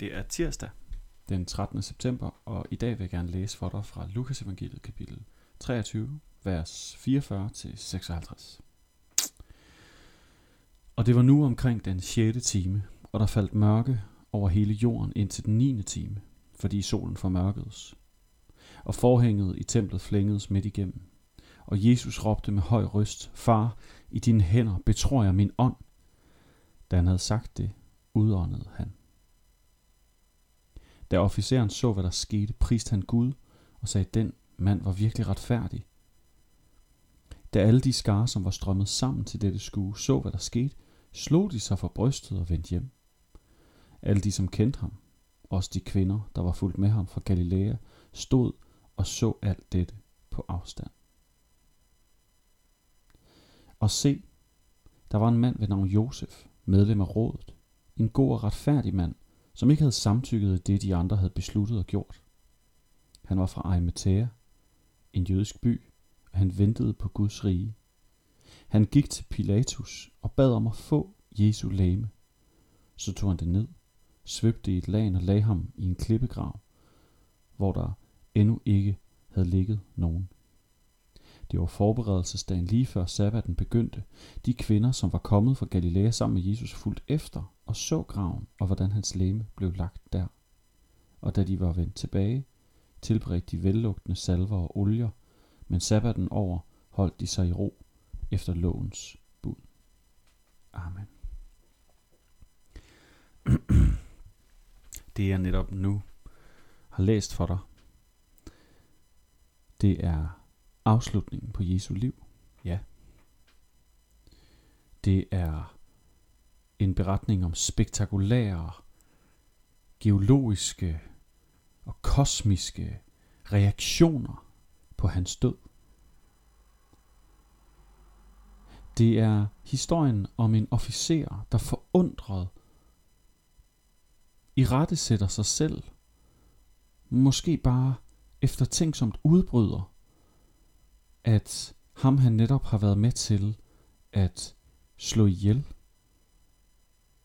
Det er tirsdag den 13. september, og i dag vil jeg gerne læse for dig fra Lukas evangeliet kapitel 23, vers 44-56. Og det var nu omkring den 6. time, og der faldt mørke over hele jorden indtil den 9. time, fordi solen formørkedes. Og forhænget i templet flængedes midt igennem. Og Jesus råbte med høj røst, Far, i dine hænder betror jeg min ånd. Da han havde sagt det, udåndede han. Da officeren så, hvad der skete, priste han Gud og sagde, den mand var virkelig retfærdig. Da alle de skare, som var strømmet sammen til dette skue, så, hvad der skete, slog de sig for brystet og vendte hjem. Alle de, som kendte ham, også de kvinder, der var fulgt med ham fra Galilea, stod og så alt dette på afstand. Og se, der var en mand ved navn Josef, medlem af rådet, en god og retfærdig mand, som ikke havde samtykket det, de andre havde besluttet og gjort. Han var fra Arimathea, en jødisk by, og han ventede på Guds rige. Han gik til Pilatus og bad om at få Jesu lame. Så tog han det ned, svøbte i et lag og lagde ham i en klippegrav, hvor der endnu ikke havde ligget nogen. Det var forberedelsesdagen lige før sabbaten begyndte. De kvinder, som var kommet fra Galilea sammen med Jesus, fulgte efter og så graven og hvordan hans læme blev lagt der. Og da de var vendt tilbage, tilbredte de vellugtende salver og olier, men sabbaten over holdt de sig i ro efter lovens bud. Amen. Det jeg netop nu har læst for dig, det er afslutningen på Jesu liv. Ja. Det er en beretning om spektakulære, geologiske og kosmiske reaktioner på hans død. Det er historien om en officer, der forundret i rette sætter sig selv, måske bare eftertænksomt udbryder at ham han netop har været med til at slå ihjel,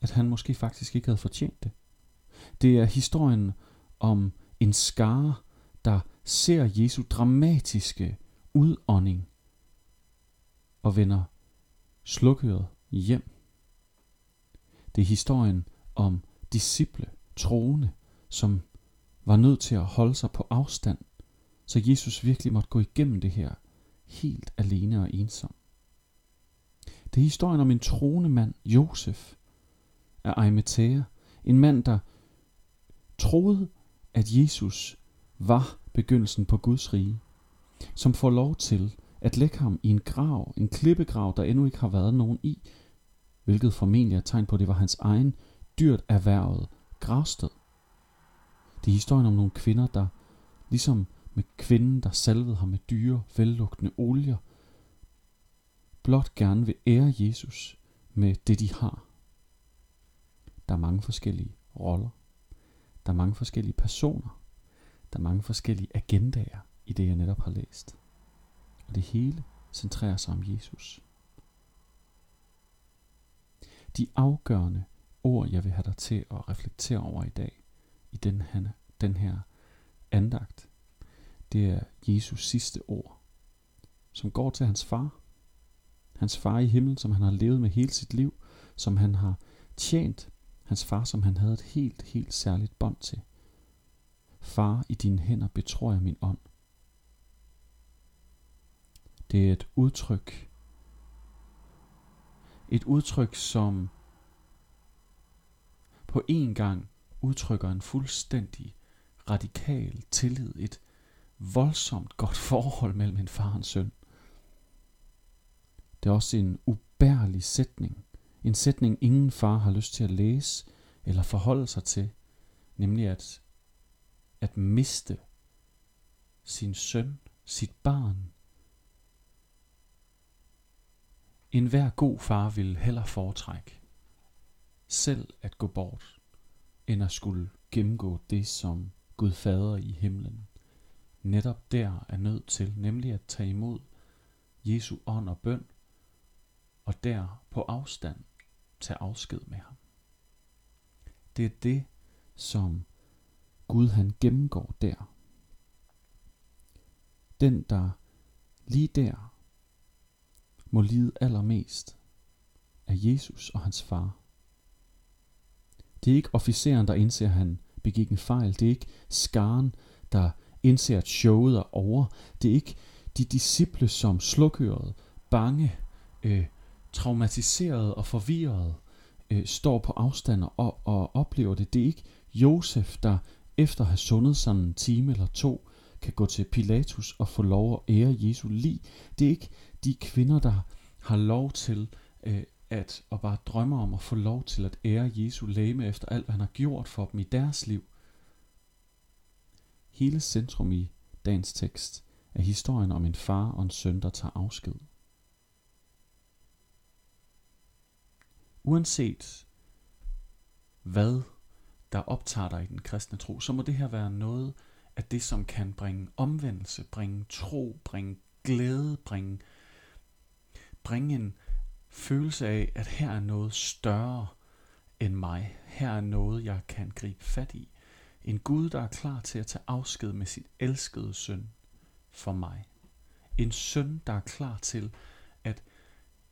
at han måske faktisk ikke havde fortjent det. Det er historien om en skare, der ser Jesu dramatiske udånding og vender slukøret hjem. Det er historien om disciple, troende, som var nødt til at holde sig på afstand, så Jesus virkelig måtte gå igennem det her helt alene og ensom. Det er historien om en troende mand, Josef, af Arimathea. En mand, der troede, at Jesus var begyndelsen på Guds rige, som får lov til at lægge ham i en grav, en klippegrav, der endnu ikke har været nogen i, hvilket formentlig er tegn på, at det var hans egen dyrt erhvervet gravsted. Det er historien om nogle kvinder, der ligesom med kvinden, der salvede ham med dyre, vellugtende olier, blot gerne vil ære Jesus med det, de har. Der er mange forskellige roller. Der er mange forskellige personer. Der er mange forskellige agendaer i det, jeg netop har læst. Og det hele centrerer sig om Jesus. De afgørende ord, jeg vil have dig til at reflektere over i dag, i den her, den her andagt, det er Jesus sidste ord, som går til hans far. Hans far i himlen, som han har levet med hele sit liv, som han har tjent. Hans far, som han havde et helt, helt særligt bånd til. Far, i dine hænder betror jeg min ånd. Det er et udtryk. Et udtryk, som på en gang udtrykker en fuldstændig radikal tillid, et voldsomt godt forhold mellem en far og en søn. Det er også en ubærlig sætning. En sætning, ingen far har lyst til at læse eller forholde sig til. Nemlig at, at miste sin søn, sit barn. En hver god far vil heller foretrække selv at gå bort, end at skulle gennemgå det, som Gud Fader i himlen netop der er nødt til, nemlig at tage imod Jesu ånd og bøn, og der på afstand tage afsked med ham. Det er det, som Gud han gennemgår der. Den, der lige der må lide allermest, er Jesus og hans far. Det er ikke officeren, der indser, at han begik en fejl. Det er ikke skaren, der indser, at showet er over. Det er ikke de disciple, som slukøret, bange, øh, traumatiseret og forvirret, øh, står på afstand og, og oplever det. Det er ikke Josef, der efter at have sundet sådan en time eller to, kan gå til Pilatus og få lov at ære Jesu lig. Det er ikke de kvinder, der har lov til øh, at og bare drømmer om at få lov til at ære Jesu læme efter alt, hvad han har gjort for dem i deres liv. Hele centrum i dagens tekst er historien om en far og en søn, der tager afsked. Uanset hvad der optager dig i den kristne tro, så må det her være noget af det, som kan bringe omvendelse, bringe tro, bringe glæde, bringe, bringe en følelse af, at her er noget større end mig. Her er noget, jeg kan gribe fat i. En Gud, der er klar til at tage afsked med sit elskede søn for mig. En søn, der er klar til at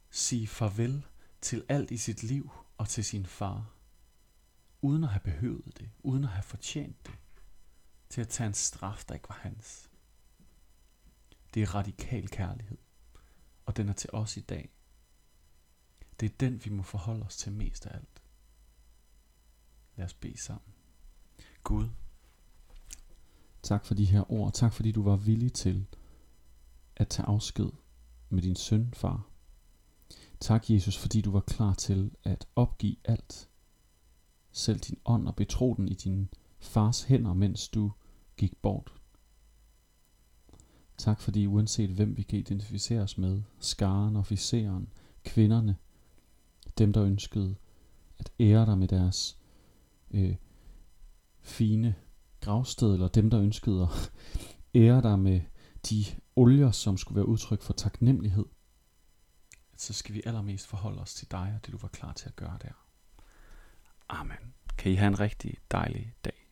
sige farvel til alt i sit liv og til sin far, uden at have behøvet det, uden at have fortjent det, til at tage en straf, der ikke var hans. Det er radikal kærlighed, og den er til os i dag. Det er den, vi må forholde os til mest af alt. Lad os bede sammen. Gud, tak for de her ord. Tak fordi du var villig til at tage afsked med din søn, far. Tak, Jesus, fordi du var klar til at opgive alt. Selv din ånd og betro den i din fars hænder, mens du gik bort. Tak fordi uanset hvem vi kan identificere os med, skaren, officeren, kvinderne, dem der ønskede at ære dig med deres øh, fine gravsted, eller dem der ønskede at ære dig med de olier, som skulle være udtryk for taknemmelighed, så skal vi allermest forholde os til dig og det du var klar til at gøre der. Amen. Kan I have en rigtig dejlig dag.